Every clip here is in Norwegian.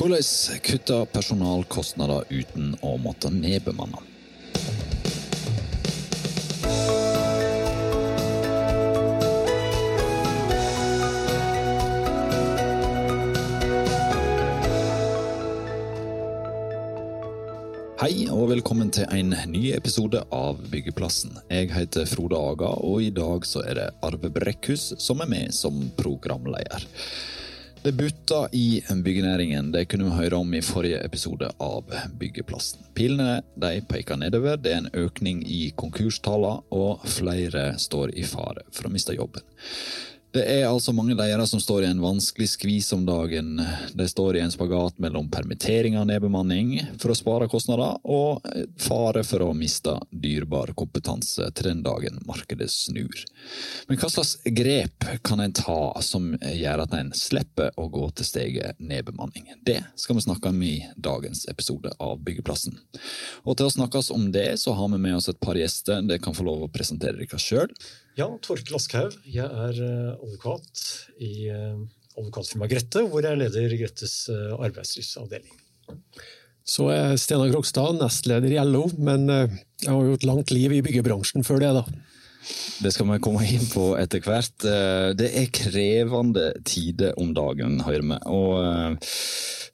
Hvordan kutte personalkostnader uten å måtte nedbemanne? Hei og velkommen til en ny episode av Byggeplassen. Jeg heter Frode Aga, og i dag så er det Arve Brekkhus som er med som programleder. Det butta i byggenæringen. Det kunne vi høre om i forrige episode av Byggeplassen. Pilene de peker nedover. Det er en økning i konkurstallene, og flere står i fare for å miste jobben. Det er altså mange ledere som står i en vanskelig skvis om dagen. De står i en spagat mellom permittering og nedbemanning for å spare kostnader, og fare for å miste dyrebar kompetanse til den dagen markedet snur. Men hva slags grep kan en ta som gjør at en slipper å gå til steget nedbemanning? Det skal vi snakke om i dagens episode av Byggeplassen. Og til å snakkes om det, så har vi med oss et par gjester. Det kan få lov å presentere dere sjøl. Ja, Torkel Aschhaug. Jeg er advokat i advokatfirmaet Grette, hvor jeg leder Grettes arbeidslivsavdeling. Så er Steinar Krogstad nestleder i LO, men jeg har jo et langt liv i byggebransjen før det, da. Det skal vi komme inn på etter hvert. Det er krevende tider om dagen, hører vi. Og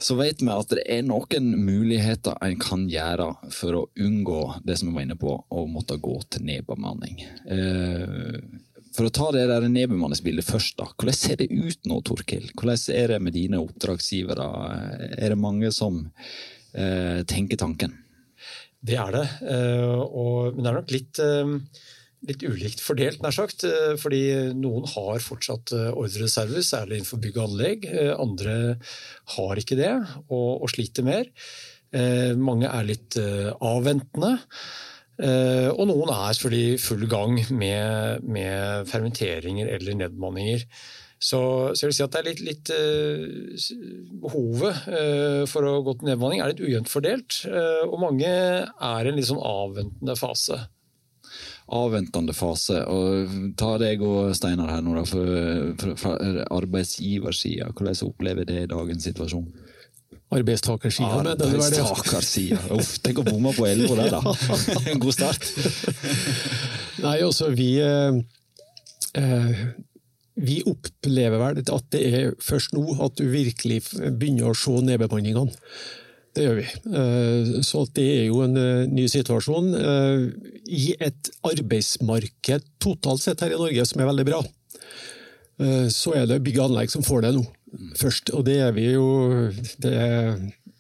så vet vi at det er noen muligheter en kan gjøre for å unngå det som vi var inne på, å måtte gå til nedbemanning. For å ta det der nedbemanningsbildet først, da. hvordan ser det ut nå, Torkil? Hvordan er det med dine oppdragsgivere? Er det mange som eh, tenker tanken? Det er det, men det er nok litt litt ulikt fordelt, nær sagt. Fordi noen har fortsatt ordrereserver, særlig innenfor bygg og anlegg. Andre har ikke det, og, og sliter mer. Mange er litt avventende. Og noen er selvfølgelig i full gang med, med fermenteringer eller nedbemanninger. Så, så, jeg vil si at det er litt, litt Behovet for å gå til nedbemanning er litt ujevnt fordelt. Og mange er i en litt sånn avventende fase avventende fase. og Ta deg og Steinar her nå, da, fra arbeidsgiversida. Hvordan opplever det i dagens situasjon? Arbeidstakersida? Arbeidstakersida. Uff, tenk å bomme på LO der, da. En god start. Nei, altså, vi eh, vi opplever vel at det er først nå at du virkelig begynner å se nedbemanningene. Det gjør vi. Så det er jo en ny situasjon i et arbeidsmarked totalt sett her i Norge som er veldig bra. Så er det bygg og anlegg som får det nå, først. Og det er vi jo det,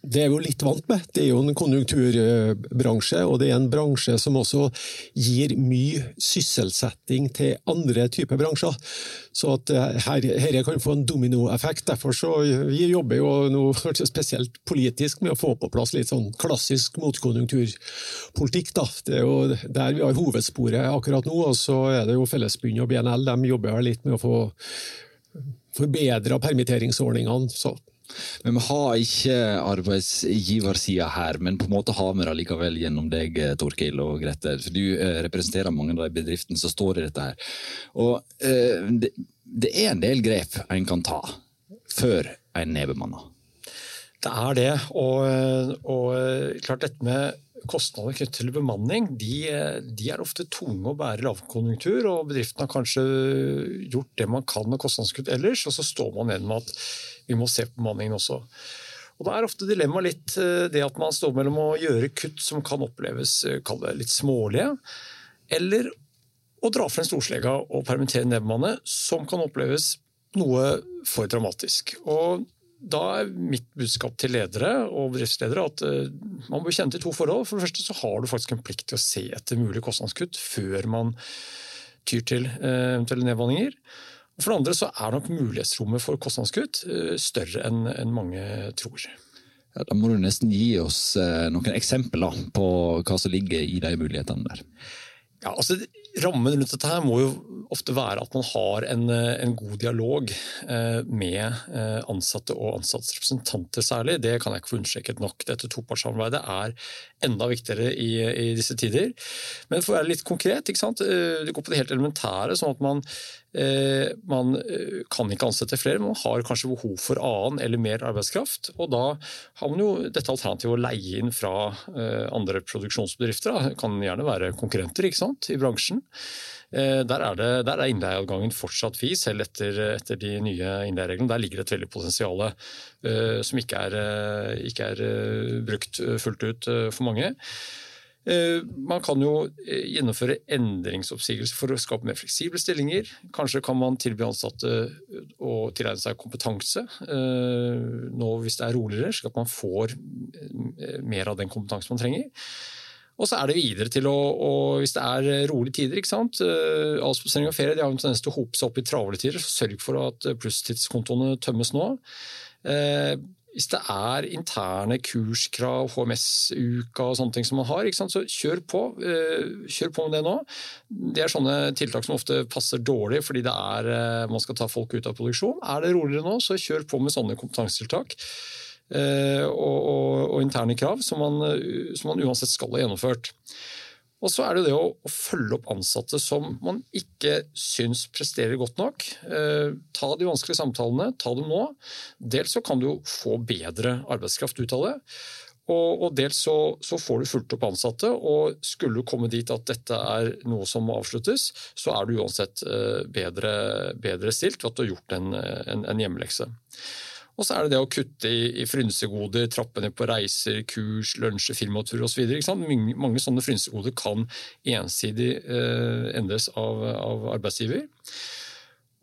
det er vi jo litt vant med. Det er jo en konjunkturbransje, og det er en bransje som også gir mye sysselsetting til andre typer bransjer. Så at her, her kan få en dominoeffekt. Derfor så vi jobber jo nå spesielt politisk med å få på plass litt sånn klassisk motkonjunkturpolitikk. Da. Det er jo der vi har hovedsporet akkurat nå. Og så er det jo Fellesbundet og BNL de jobber litt med å få forbedra permitteringsordningene. så men vi har ikke arbeidsgiversida her, men på en måte har vi det likevel gjennom deg, Torkil og Grete. For du eh, representerer mange av de bedriftene som står i dette her. Og eh, det, er en del grep en kan ta før en nedbemanner. Det er det, og, og klart dette med kostnader knyttet til bemanning de, de, er ofte tunge å bære i lavkonjunktur. og Bedriften har kanskje gjort det man kan med kostnadskutt ellers, og så står man igjen med at vi må se på bemanningen også. Og Da er ofte dilemmaet litt det at man står mellom å gjøre kutt som kan oppleves litt smålige, eller å dra frem storslega og permittere nedbemanne, som kan oppleves noe for dramatisk. Og da er mitt budskap til ledere og bedriftsledere at man bør kjenne til to forhold. For det første så har du faktisk en plikt til å se etter mulige kostnadskutt før man tyr til eventuelle nedbemanninger. For det andre så er nok mulighetsrommet for kostnadskutt større enn mange tror. Ja, da må du nesten gi oss noen eksempler på hva som ligger i de mulighetene der. Ja, altså rammen rundt dette her må jo ofte være at man har en, en god dialog eh, med eh, ansatte og ansattes representanter særlig. Det kan jeg ikke få understreket nok. Dette topartssamarbeidet er enda viktigere i, i, disse tider. Men for å være litt konkret, eh, det går på det helt elementære. sånn at man, man kan ikke ansette flere, men man har kanskje behov for annen eller mer arbeidskraft. og Da har man jo dette alternativet å leie inn fra andre produksjonsbedrifter. Det kan gjerne være konkurrenter i bransjen. Eh, der er, det, der er innleieadgangen fortsatt fri, selv etter, etter de nye innleiereglene. Der ligger et veldig potensial uh, som ikke er, uh, ikke er uh, brukt fullt ut for mange. Man kan jo gjennomføre endringsoppsigelser for å skape mer fleksible stillinger. Kanskje kan man tilby ansatte å tilegne seg kompetanse nå hvis det er roligere, slik at man får mer av den kompetansen man trenger. Og så er det videre til å, å Hvis det er eh, rolige tider, ikke sant? Eh, avspasering og ferie de har en tendens til å hope seg opp i travle tider. Sørg for at eh, plusstidskontoene tømmes nå. Eh, hvis det er interne kurskrav, HMS-uka og sånne ting som man har, så kjør på. Kjør på med det nå. Det er sånne tiltak som ofte passer dårlig fordi er, man skal ta folk ut av produksjon. Er det roligere nå, så kjør på med sånne kompetansetiltak. Eh, og, og, og, interne krav som man, som man, uansett skal ha gjennomført. Og så er det det å, å, følge opp ansatte som man ikke syns presterer godt nok. Eh, ta de vanskelige samtalene, ta dem nå. Dels så kan du få bedre arbeidskraft ut av det. Og, og dels så, så, får du fulgt opp ansatte, og skulle du komme dit at dette er noe som må avsluttes, så er du uansett eh, bedre, bedre stilt ved at du har gjort en, en, en hjemmelekse. Og så er det det å kutte i, i frynsegoder, trappe ned på reiser, kurs, lunsjer, firmatur osv. Mange, mange sånne frynsegoder kan ensidig eh, endres av, av, arbeidsgiver.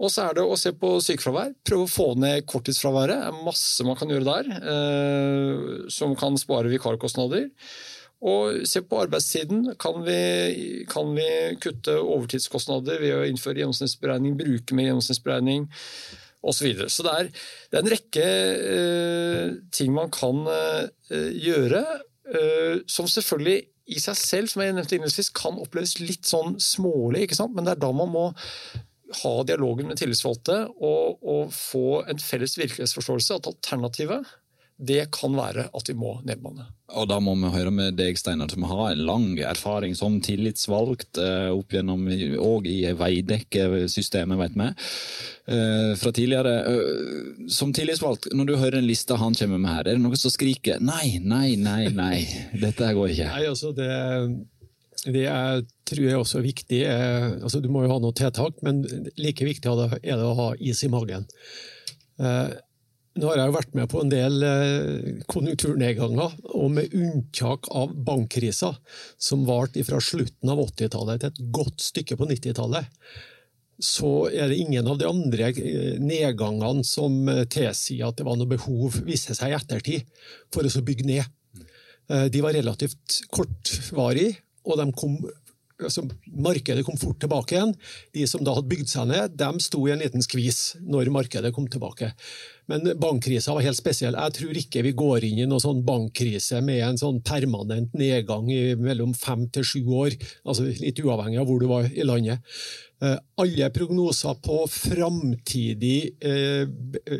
Og så er det å se på sykefravær. Prøve å få ned korttidsfraværet. Det er masse man kan gjøre der eh, som kan spare vikarkostnader. Og se på arbeidstiden. Kan vi, kan vi kutte overtidskostnader ved å innføre gjennomsnittsberegning, bruke mer gjennomsnittsberegning? Osv. Så, så det er, det er en rekke uh, ting man kan uh, gjøre, uh, som selvfølgelig i seg selv som jeg nevnte kan oppleves litt sånn smålig, ikke sant? men det er da man må ha dialogen med tillitsvalgte og, og få en felles virkelighetsforståelse. At alternativet det kan være at vi må nedbemanne. Og da må vi høre med deg, Steinar, som har en lang erfaring som tillitsvalgt eh, opp gjennom og i Veidekke-systemet, vet vi. Eh, fra tidligere. Eh, som tillitsvalgt, når du hører en liste han kommer med her, er det noe som skriker nei, nei, nei, nei, dette går ikke? Nei, altså det, det er, tror jeg også er viktig. Altså, du må jo ha noe tiltak, men like viktig er det å ha is i magen. Nå har jeg jo vært med på en del eh, konjunkturnedganger, og med unntak av bankkrisa, som varte fra slutten av 80-tallet til et godt stykke på 90-tallet, så er det ingen av de andre eh, nedgangene som eh, tilsier at det var noe behov, viste seg i ettertid, for å bygge ned. De var relativt kortvarige, og de kom altså, markedet kom fort tilbake igjen. De som da hadde bygd seg ned, de sto i en liten skvis når markedet kom tilbake. Men bankkrisa var helt spesiell. Jeg tror ikke vi går inn i noen sånn bankkrise med en sånn permanent nedgang i mellom fem til sju år, altså litt uavhengig av hvor du var i landet. Eh, alle prognoser på framtidig eh,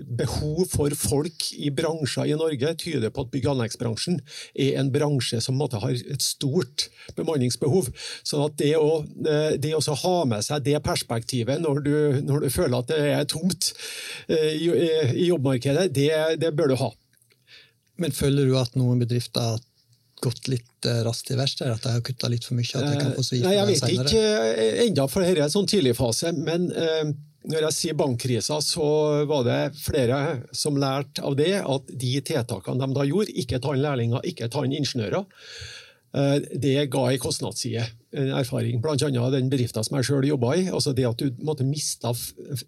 behov for folk i bransjer i Norge tyder på at bygg- og anleggsbransjen er en bransje som har et stort bemanningsbehov. Så det å, eh, det å ha med seg det perspektivet når du, når du, føler at det er tomt i, i jobbmarkedet, det, det bør du ha. Men føler du at noen bedrifter gått litt uh, raskt i verste? At jeg har kutta litt for mye? at Jeg kan få svi Nei, jeg vet senere. ikke uh, ennå, for dette er en sånn tidligfase. Men eh, når jeg sier bankkrisa, så var det flere som lærte av det at de tiltakene de da gjorde, ikke ta inn lærlinger, ikke ta inn ingeniører, det ga en kostnadsside, en erfaring. Annet den bedriften som jeg sjøl jobba i. altså Det at du måtte miste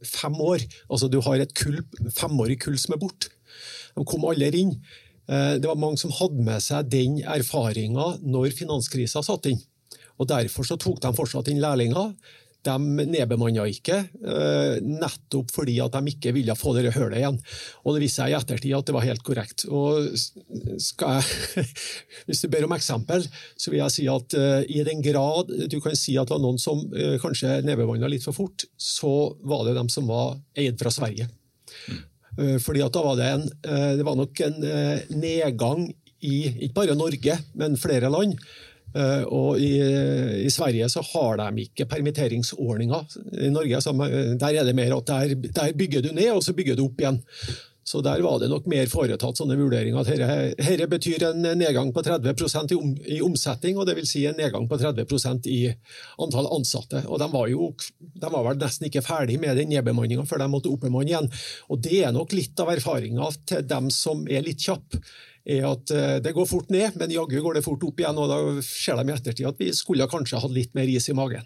fem år. altså Du har et kull, femårig kull som er borte. De kom alle inn. Eh, det var mange som hadde med seg den erfaringa når finanskrisa satt inn. Og Derfor så tok de fortsatt inn lærlinger. de nedbemanna ikke, eh, nettopp fordi at de ikke ville få det hullet igjen. Og Det viste seg i ettertid at det var helt korrekt. Og jeg, Hvis du ber om eksempel, så vil jeg si at uh, i den grad du kan si at det var noen som kanskje nedbemanna litt for fort, så var det dem som var eid fra Sverige. Uh, fordi da var det, en, det var nok en nedgang i ikke bare Norge, men flere land. Eh, og i, i, Sverige så har de ikke permitteringsordninger. I Norge der er det mer at der, der, bygger du ned, og så bygger du opp igjen. Så der var det nok mer foretatt sånne vurderinger. at Dette, betyr en nedgang på 30 i, om, i omsetning, og vil si en nedgang på 30% i antall ansatte. Og De var jo de var vel nesten ikke ferdig med den nedbemanninga før de måtte oppbemanne igjen. Og Det er nok litt av erfaringa til dem som er litt kjappe er at eh, det går fort ned, men jaggu går det fort opp igjen. og Da ser de i ettertid at vi skulle kanskje hatt litt mer is i magen.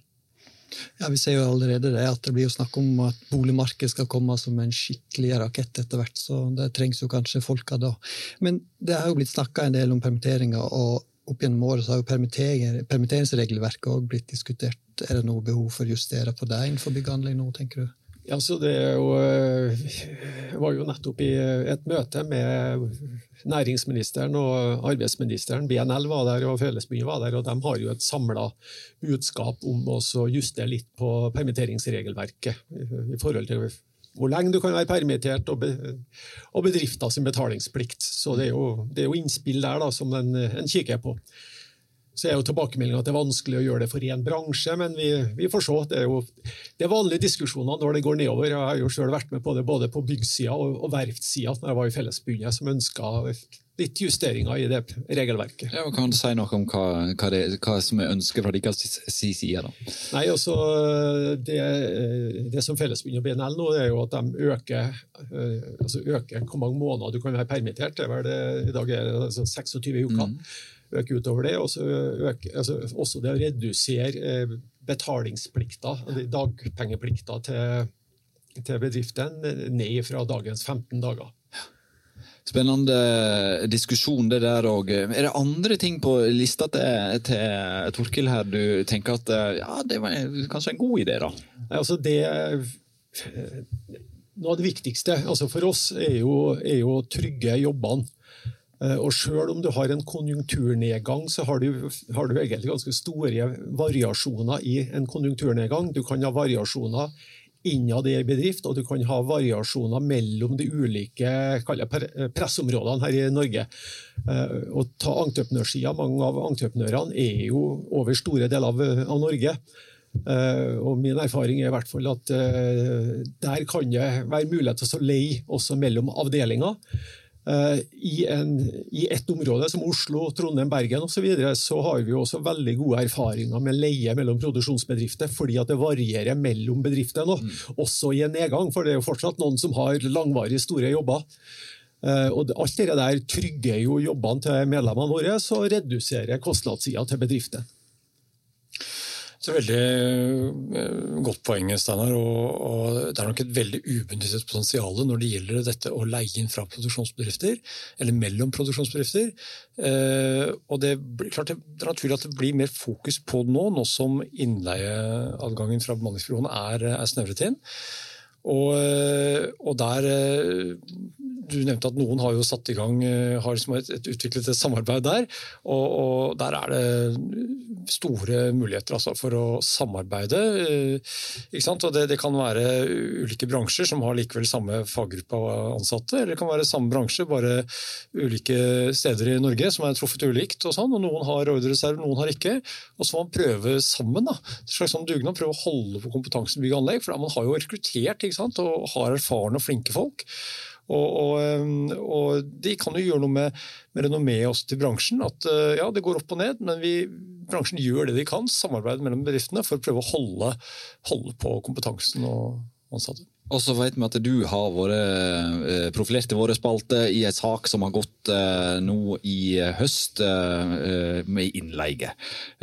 Ja, Vi ser jo allerede det at det blir jo snakk om at boligmarkedet skal komme som en skikkelig rakett etter hvert. Så det trengs jo kanskje folka da. Men det har jo blitt snakka en del om permitteringer. og opp gjennom året så har jo permitteringsregelverket også blitt diskutert. Er det noe behov for å justere på det innenfor byggeanlegg nå, tenker du? Ja, så det jo, Jeg eh, var jo nettopp i et møte med næringsministeren og arbeidsministeren. BNL var der, og Fellesbyen var der. og De har jo et samla budskap om å justere litt på permitteringsregelverket i forhold til hvor lenge du kan være permittert, og, bedrifter sin betalingsplikt. Så det er jo, det er jo innspill der da, som en, en kikker på. Så er jo tilbakemeldinga at det er vanskelig å gjøre det for én bransje, men vi, vi, får se. Det er jo det er vanlige diskusjoner når det går nedover. Jeg har jo selv vært med på det både på byggsida og, og verftssida når jeg var i Fellesbundet, som ønska litt justeringer i det regelverket. Ja, kan du si noe om hva, hva, det, hva som er ønsket fra deres side? da? Nei, altså, det, det som Fellesbundet og BNL nå, er jo at de øker, eh, altså øker hvor mange måneder du kan være permittert. Det er vel det, I dag er det altså 26 uker. Mm øke utover det. Og øke, altså også det å redusere eh, betalingsplikta, dagpengeplikta til, til bedriften, ned fra dagens 15 dager. Spennende diskusjon, det der òg. Er det andre ting på lista til, til Torkil her du tenker at ja, det var kanskje en god idé, da? Altså det, noe av det viktigste altså for oss er jo, er jo trygge jobbene. Eh, og Selv om du har en konjunkturnedgang, så har du, har du, egentlig ganske store variasjoner i en konjunkturnedgang. Du kan ha variasjoner innad i en bedrift, og du kan ha variasjoner mellom de ulike pressområdene her i Norge. Eh, og ta entreprenørsida, Mange av entreprenørene er jo over store deler av, av Norge. Uh, og Min erfaring er i hvert fall at uh, der kan det være mulighet til å leie også mellom avdelinger. Eh, I, en, I, et område som Oslo, Trondheim, Bergen osv. Så, videre, så har vi også veldig gode erfaringer med leie mellom produksjonsbedrifter, fordi at det varierer mellom bedrifter nå, mm. også i en nedgang. For det er jo fortsatt noen som har langvarig store jobber. Uh, og Alt det der trygger jo jobbene til medlemmene våre og reduserer kostnadssida til bedrifter. Så veldig eh, godt poeng, Steinar. Og, og, det er nok et veldig ubenyttet potensial når det gjelder dette å leie inn fra produksjonsbedrifter, eller mellom produksjonsbedrifter. Eh, og det, klart, det, er naturlig at det blir mer fokus på det nå, nå som innleieadgangen fra bemanningsbyråene er, er snevret inn. Og, eh, og, der eh, Du nevnte at noen har jo satt i gang har liksom et, et utviklet et samarbeid der. Og, og, der er det store muligheter altså, for å samarbeide. Ikke sant? og det, det, kan være ulike bransjer som har likevel samme faggruppe av ansatte. Eller det kan være samme bransje, bare ulike steder i Norge som er truffet ulikt. Og, sånn, og Noen har ordrereserve, noen har ikke. Og så må man prøve sammen. Da. En slags sånn dugnad, prøve å holde på kompetansen bygg og anlegg. For man har jo rekruttert og har erfarne og flinke folk. Og, og, og, de kan jo gjøre noe med, med renommeet også til bransjen. At eh, ja, det går opp og ned, men vi, bransjen gjør det de kan, samarbeider mellom bedriftene, for å prøve å holde, holde på kompetansen og ansatte. Og så vet vi at du har vært eh, profilert i våre spalter i en sak som har gått eh, nå i høst, med innleie.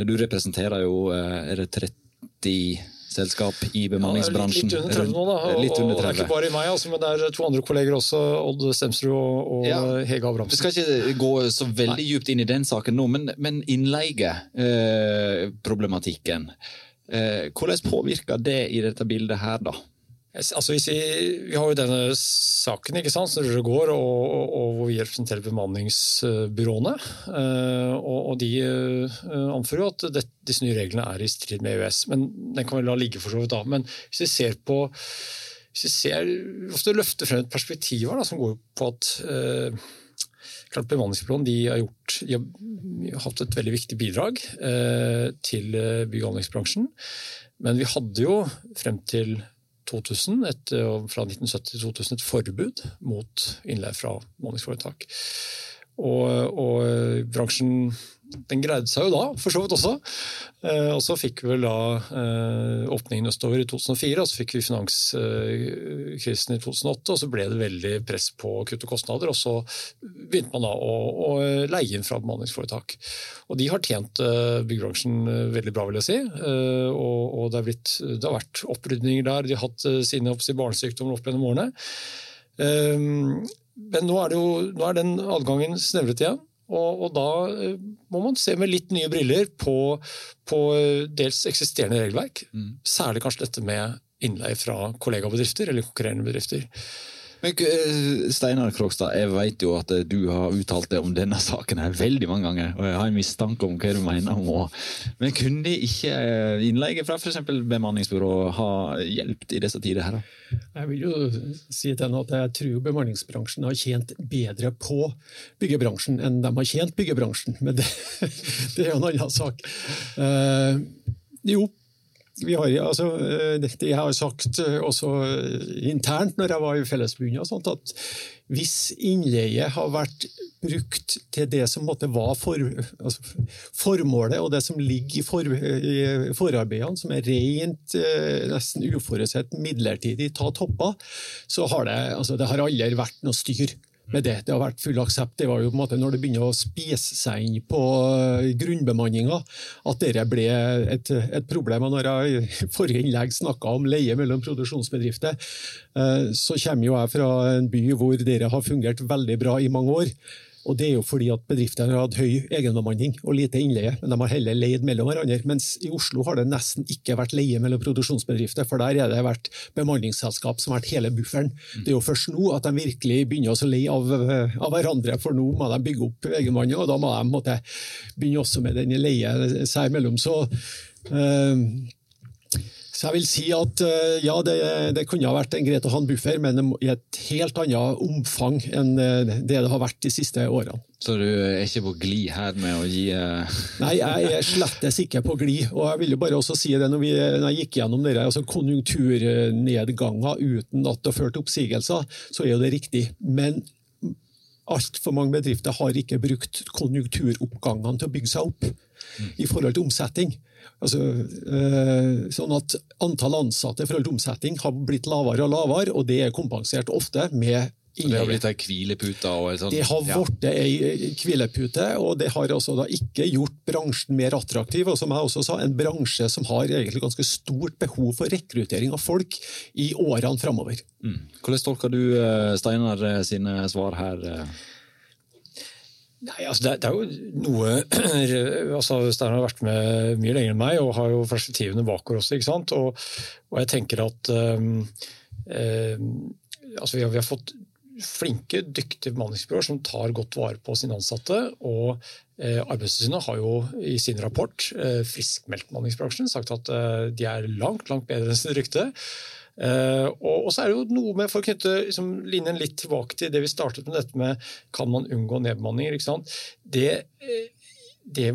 Du representerer jo er det 30 selskap i bemanningsbransjen. Ja, litt, litt, under 30 nå, da. Og, litt under 30. Og ikke bare i meg, altså, men det er to andre kolleger også. Odd Stemsrud og, og ja. Hege Abrahamsen. Vi skal ikke gå så veldig Nei. djupt inn i den saken nå, men, men innleieproblematikken. Eh, hvordan påvirker det i dette bildet her, da? Altså, vi, vi, har jo denne saken ikke sant, som går, og, og, og, hvor vi representerer bemanningsbyråene. Uh, og, og, De uh, anfører jo at det, disse nye reglene er i strid med EØS. men Den kan vi la ligge for så vidt da. Men hvis vi ser på hvis vi ser, ofte løfter frem et perspektiv her da, som går på at eh, klart Bemanningsbyråene de har, gjort, de har hatt et veldig viktig bidrag til bygg- og anleggsbransjen. Men vi hadde jo frem til 2000, et, fra 1970 til 2000 et forbud mot innleie fra bemanningsforetak. Og, og bransjen den greide seg jo da, for så vidt også. Eh, og så fikk vi vel da eh, åpningen østover i 2004, og så fikk vi finanskrisen i 2008, og så ble det veldig press på å kutte kostnader. Og så begynte man da å, å leie inn fra bemanningsforetak. Og de har tjent eh, byggebransjen veldig bra, vil jeg si. Og, og det, blitt, det, har vært opprydninger der. De har hatt sine barnesykdommer opp gjennom årene. Men nå er, jo, nå er den adgangen snevret igjen. Og, og, da eh, må man se med litt nye briller på, på eh, dels eksisterende regelverk. Mm. Særlig kanskje dette med innleie fra kollegabedrifter eller konkurrerende bedrifter. Men eh, Steinar Krogstad, jeg vet jo at du har uttalt deg om denne saken her veldig mange ganger. og Jeg har en mistanke om hva du mener om Men kunne ikke innleie fra f.eks. bemanningsbyrå ha hjulpet i disse tider? her? Jeg vil jo si til henne at jeg tror bemanningsbransjen har tjent bedre på byggebransjen enn de har tjent byggebransjen, men det, det er jo en annen sak. Uh, jo, har, altså, eh, jeg har sagt eh, også internt når jeg var i Fellesforbundet, at hvis innleie har vært brukt til det som være for, altså, formålet og det som ligger i, for, i forarbeidene, som er rent nesten uforutsett midlertidig ta topper, så har det, altså, det har aldri vært noe styr med det. Det har vært full aksept. Det var jo på en måte når det begynner å spise seg inn på eh, grunnbemanninga at dette ble et, et problem. Og når jeg i forrige innlegg snakka om leie mellom produksjonsbedrifter, eh, så kommer jo jeg fra en by hvor dere har fungert veldig bra i mange år. Og Det er jo fordi at bedriftene har hatt høy egenbemanning og lite innleie, men de har heller leid mellom hverandre. Mens i Oslo har det nesten ikke vært leie mellom produksjonsbedrifter, for der har det vært bemanningsselskap som har vært hele bufferen. Det er jo først nå at de virkelig begynner å leie av, av, hverandre, for nå må de bygge opp egenbemanning, og da må de måtte, begynne også med den leie seg imellom. Så øh, så jeg vil si at eh, ja, det, det kunne ha vært en greit å ha en buffer, men i et helt annet omfang enn eh, det det har vært de siste årene. Så du er ikke på glid her med å gi uh... Nei, jeg er slettes ikke på glid. Og jeg vil jo bare også si det når, vi, når jeg gikk gjennom dere, altså konjunkturnedganger uten at det har ført til oppsigelser, så er jo det riktig. Men altfor mange bedrifter har ikke brukt konjunkturoppgangene til å bygge seg opp mm. i forhold til omsetning. Altså, øh, sånn at Antall ansatte i forhold til omsetning har blitt lavere og lavere, og det er kompensert ofte med så det har blitt ei hvilepute? Sånn, det har blitt ja. ei hvilepute, og det har altså ikke gjort bransjen mer attraktiv. Og som jeg også sa, en bransje som har egentlig ganske stort behov for rekruttering av folk i årene framover. Mm. Hvordan tolker du eh, Steinar eh, sine svar her? Nei, altså det, det, er jo noe altså Steinar har vært med mye lenger enn meg og har jo perspektivene bakover også. ikke sant? Og, og jeg tenker at um, um, altså vi, har, vi, har, fått flinke, dyktige bemanningsbyråer som tar godt vare på sine ansatte. og eh, Arbeidstilsynet har jo i sin rapport eh, friskmeldt bemanningsbransjen, sagt at eh, de er langt langt bedre enn sitt rykte. Og, så er det jo noe med, For å knytte liksom, linjen litt tilbake til det vi startet med, dette med kan man unngå nedbemanninger. Det, det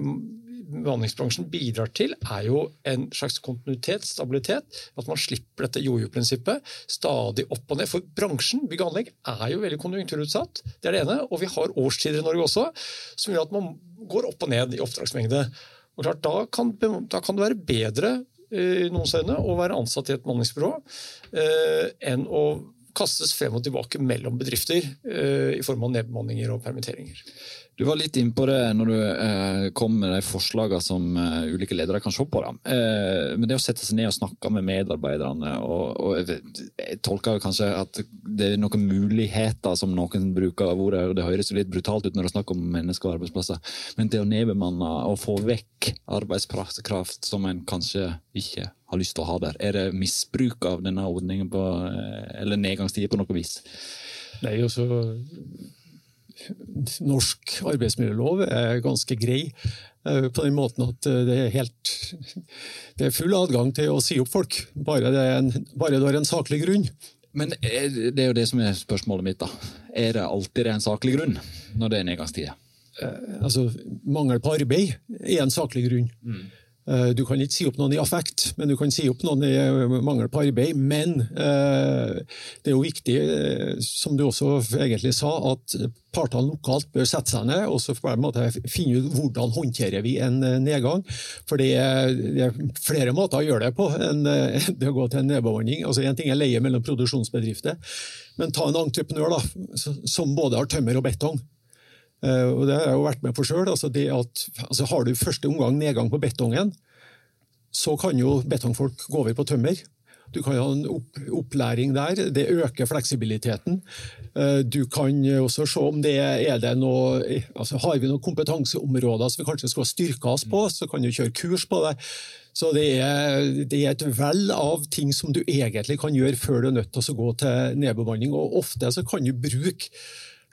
bemanningsbransjen bidrar til, er jo en slags kontinuitet, stabilitet. At man slipper dette jojo-prinsippet stadig opp og ned. For bransjen, bygg og anlegg, er jo veldig konjunkturutsatt. Det er det ene. Og vi har årstider i Norge også som gjør at man går opp og ned i oppdragsmengde. Og klart, da kan, da kan det være bedre i noens øyne å være ansatt i et bemanningsbyrå eh, enn å kastes frem og tilbake mellom bedrifter eh, i form av nedbemanninger og permitteringer. Du var litt innpå det når du eh, kom med de forslagene som eh, ulike ledere kan se på. Eh, men det å sette seg ned og snakke med medarbeiderne og, og jeg, tolker kanskje at det er noen muligheter som noen bruker ordet, og det høres jo litt brutalt ut når det er snakk om mennesker og arbeidsplasser, men det å nedbemanne og få vekk arbeidskraft som en kanskje ikke har lyst til å ha der, er det misbruk av denne ordningen på, eh, eller nedgangstider på noe vis? Nei, også norsk arbeidsmiljølov er ganske grei. Eh, på den måten at eh, det er, helt, det er full adgang til å si opp folk, bare det, en, bare det er en saklig grunn. Men det er jo det som er spørsmålet mitt. da. Er det alltid en saklig grunn når det er nedgangstider? Eh, altså, mangel på arbeid er en saklig grunn. Mm. Eh, du kan ikke si opp noen i affekt, men du kan si opp noen i eh, mangel på arbeid. Men eh, det er jo viktig, som du også egentlig sa, at partene lokalt bør sette seg ned og så finne ut hvordan håndterer vi en nedgang. For det er flere måter å gjøre det på enn det å gå til en nedbemanning. Altså Én ting er leie mellom produksjonsbedrifter, men ta en entreprenør da, som både har tømmer og betong. Eh, og Det har jeg jo vært med på sjøl. Altså altså har du første omgang nedgang på betongen, så kan jo betongfolk gå over på tømmer. Du kan ha en opplæring der. Det øker fleksibiliteten. Eh, du kan også se om det er det noe altså Har vi noen kompetanseområder som vi kanskje skal styrke oss på, så kan du kjøre kurs på det. Så det er, det er, et vell av ting som du egentlig kan gjøre før du er nødt til å gå til nedbemanning. Og ofte så kan du bruke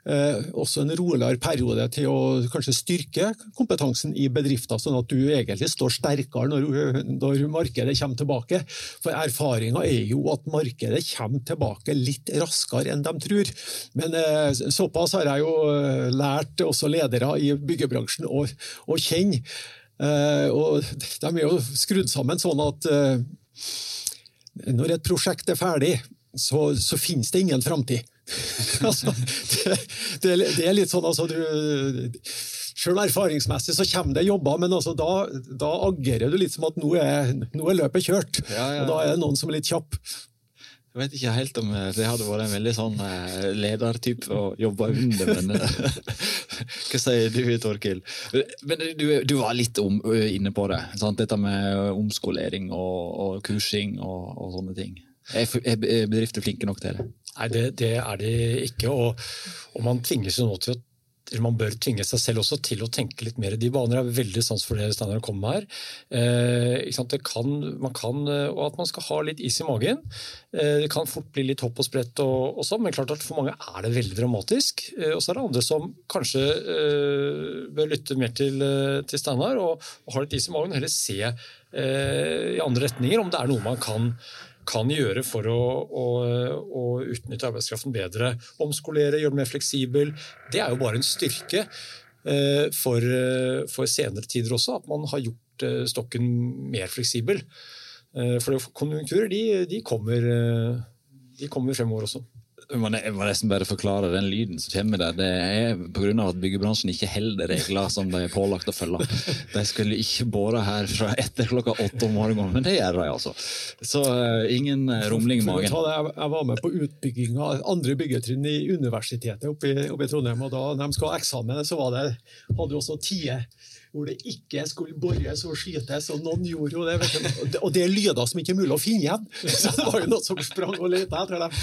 også en roligere periode til å kanskje styrke kompetansen i bedrifter, sånn at du egentlig står sterkere når, når markedet kommer tilbake. For erfaringa er jo at markedet kommer tilbake litt raskere enn de tror. Men eh, såpass har jeg jo eh, lært også ledere i byggebransjen å, å kjenne. Og de er jo skrudd sammen sånn at når et prosjekt er ferdig, så, så finnes det ingen framtid. altså, det, det, det, er litt sånn altså, du, Selv erfaringsmessig så kommer det jobber, men altså, da, da agerer du litt som at nå er, nå er løpet kjørt. Ja, ja. Og da er det noen som er litt kjapp. Jeg vet ikke helt om eh, det hadde vært en veldig sånn eh, ledertype å jobbe under, men eh, Hva sier du, Torkil? Men du, du var litt om, inne på det. Sant? Dette med omskolering og, og kursing og, og, sånne ting. Er bedrifter flinke nok til det? Nei, det, det er det ikke. Og, og man tvinges jo nå til å eller man bør tvinge seg selv også til å tenke litt mer i de baner. Jeg har veldig sans for det Steinar kom med her. Eh, kan, man kan, og at man skal ha litt is i magen. Eh, det kan fort bli litt hopp og sprett, og, og sånn, men klart at for mange er det veldig dramatisk. Eh, og så er det andre som kanskje eh, bør lytte mer til, eh, til Steinar og, og, ha litt is i magen og heller se eh, i andre retninger om det er noe man kan kan gjøre for å, å, å, utnytte arbeidskraften bedre. Omskolere, gjøre den mer fleksibel. Det er jo bare en styrke eh, for, eh, for, senere tider også, at man har gjort eh, stokken mer fleksibel. For konjunkturer de, de, kommer, de kommer fremover også. Jeg må nesten bare forklare den lyden som kommer der. Det er pga. at byggebransjen ikke holder regler som de er pålagt å følge. De skulle ikke bore her fra etter klokka åtte om morgenen, men det gjør de altså. Så uh, ingen eh, rumling i magen. Jeg var med på utbygging av andre byggetrinn i universitetet oppe i, Trondheim. og Da de skulle ha eksamen, så var det, hadde de også tider hvor det ikke skulle bores og skytes, og noen gjorde jo det. Og det er lyder som ikke er mulig å finne igjen! Så det var jo noen som sprang og lette etter dem.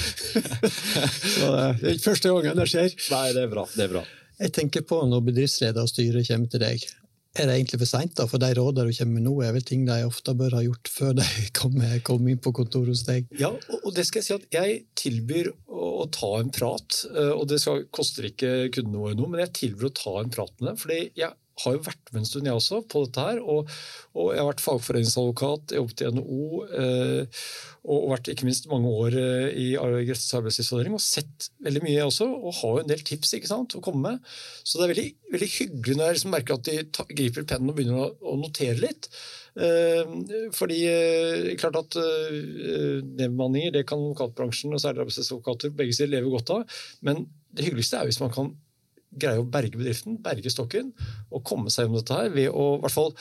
Så det er ikke første gangen det skjer. Nei, det er bra. Det er bra. Jeg tenker på når bedriftsleder og styre kommer til deg. Er det egentlig for seint? For de rådene du kommer med nå, er vel ting de ofte bør ha gjort før de kommer kom inn på kontoret hos deg? Ja, og det skal jeg si at jeg tilbyr å, å ta en prat. Eh, og det skal, koster ikke kundene våre noe, men jeg tilbyr å ta en prat med dem. fordi jeg har jo vært med en stund, jeg også, på dette her. Og, og jeg har vært fagforeningsadvokat, jobbet i NHO eh, og vært ikke minst mange år eh, i Gressens arbeidslivsavdeling og sett veldig mye, jeg også. Og har jo en del tips ikke sant, å komme med. Så det er veldig, veldig hyggelig når jeg liksom merker at de ta, griper pennen og begynner å, å notere litt. Eh, fordi eh, klart at eh, nedbemanninger det kan advokatbransjen og særlig arbeidslivsadvokater begge sider leve godt av. Men det hyggeligste er hvis man kan greie å berge bedriften, berge stokken, og komme seg gjennom dette her ved å i hvert fall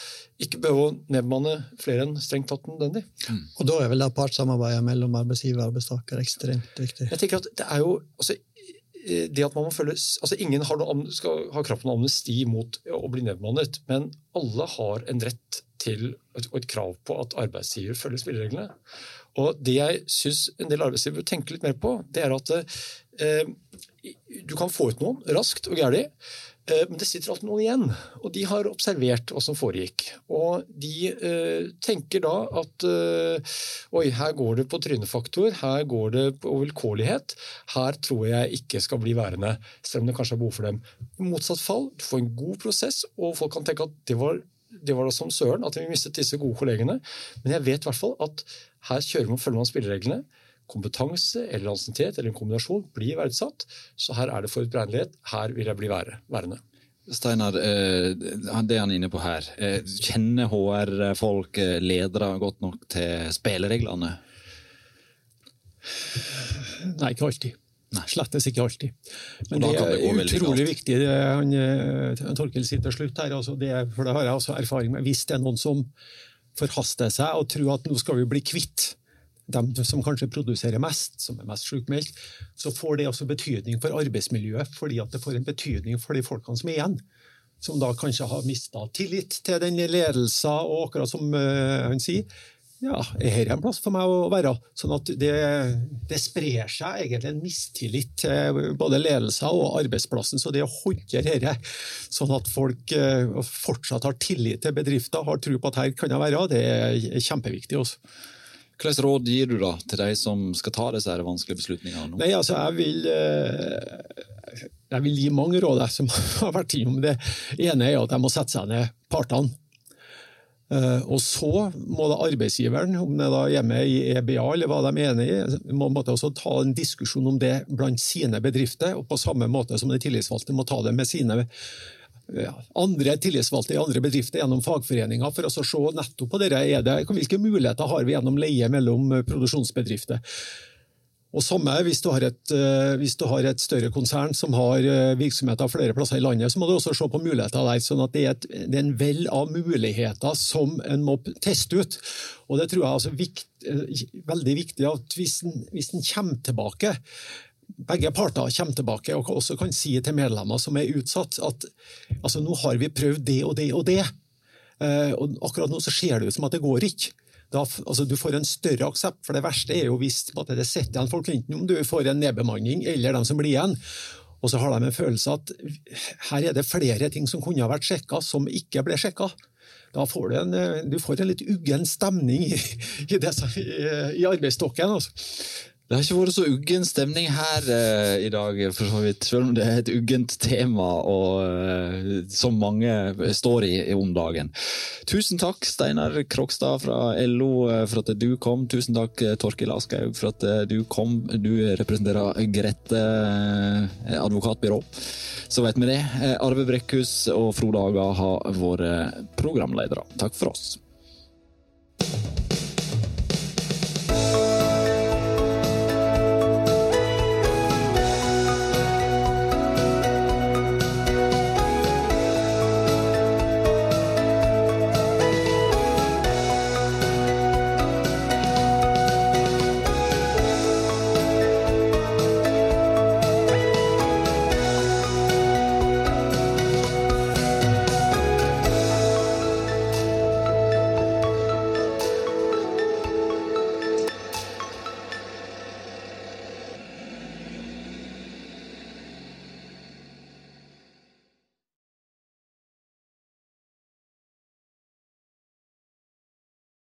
ikke behøve å nedbemanne flere enn strengt tatt nødvendig. Mm. Og da er vel det partssamarbeidet mellom arbeidsgiver og arbeidstaker ekstremt viktig? Jeg tenker at det er jo, altså, det at man må følge, altså Ingen har noe, skal ha krav på noe amnesti mot å bli nedbemannet, men alle har en rett til og et krav på at arbeidsgiver følger spillereglene. Og Det jeg syns en del arbeidsgivere bør tenke litt mer på, det er at eh, du kan få ut noen raskt og gærlig. Eh, men det sitter alltid noen igjen, og de har observert hva som foregikk. Og de eh, tenker da at eh, oi, her går det på trynefaktor, her går det på vilkårlighet. Her tror jeg ikke skal bli værende, selv om det kanskje er behov for dem. I motsatt fall, du får en god prosess, og folk kan tenke at det var, det var da som søren at vi mistet disse gode kollegene. Men jeg vet i hvert fall at her kjører man, følger man spillereglene. Kompetanse eller ansiennitet eller en kombinasjon blir verdsatt. Så her er det forutberegnelighet. Her vil jeg bli værende. Steinar, eh, det han er inne på her. Eh, kjenner HR-folk eh, ledere godt nok til spillereglene? Nei, ikke alltid. Nei. Slettes ikke alltid. Men det, det, er utrolig viktig det han Torkel sier til slutt her. Altså det, for det har jeg også erfaring med. Hvis det er noen som forhaster seg og tror at nå skal vi bli kvitt dem som kanskje produserer mest, som er mest sykmeldt, så får det også betydning for arbeidsmiljøet, fordi at det får en betydning for de folkene som er igjen. Som da kanskje har mista tillit til den ledelsen, og akkurat som uh, han sier, ja, er dette en plass for meg å være? Sånn at det, det sprer seg egentlig en mistillit til både ledelsen og arbeidsplassen. Så det å håndtere dette, sånn at folk uh, fortsatt har tillit til bedrifter, har tro på at her kan jeg være, det er kjempeviktig. også. Hvilke råd gir du da til de som skal ta disse vanskelige beslutningene? nå? Nei, altså, jeg vil, eh, jeg vil gi mange råd som har vært innom det. ene er at de må sette seg ned, partene. Eh, og så må det arbeidsgiveren, om det da hjemme i EBA eller hva de er enig i, må måtte også ta en diskusjon om det blant sine bedrifter. Og på samme måte som de tillitsvalgte må ta det med sine andre tillitsvalgte i andre bedrifter gjennom fagforeninger for å se nettopp på dette. Er det, hvilke muligheter har vi gjennom leie mellom eh, produksjonsbedrifter? Og samme hvis du, et, eh, hvis du, har et, større konsern som har eh, virksomheter flere plasser i landet, så må du også se på muligheter der. sånn at Det er, et, det er en vell av muligheter som en må teste ut. Og Det tror jeg er altså vikt, veldig viktig at hvis en, hvis en kommer tilbake begge parter kommer tilbake og også kan si til medlemmer som er utsatt, at altså, nå har vi prøvd det og det og det. Eh, og akkurat nå så ser det ut som at det går ikke. Da, altså, du får en større aksept, for det verste er jo hvis måte, det sitter igjen folk, enten om du får en nedbemanning eller dem som blir igjen. Og så har de en følelse at her er det flere ting som kunne ha vært sjekka, som ikke ble sjekka. Da får du en, du får en litt uggen stemning i, i, det, i arbeidsstokken. Altså. Det har ikke vært så uggen stemning her uh, i dag, for så vidt. Selv om det er et uggent tema og, uh, som mange står i, om dagen. Tusen takk, Steinar Krokstad fra LO, uh, for at du kom. Tusen takk, Torkil Aschehoug, for at du kom. Du representerer Grete advokatbyrå. Så vet vi det. Arve Brekkhus og Frode Aga har vært programledere. Takk for oss.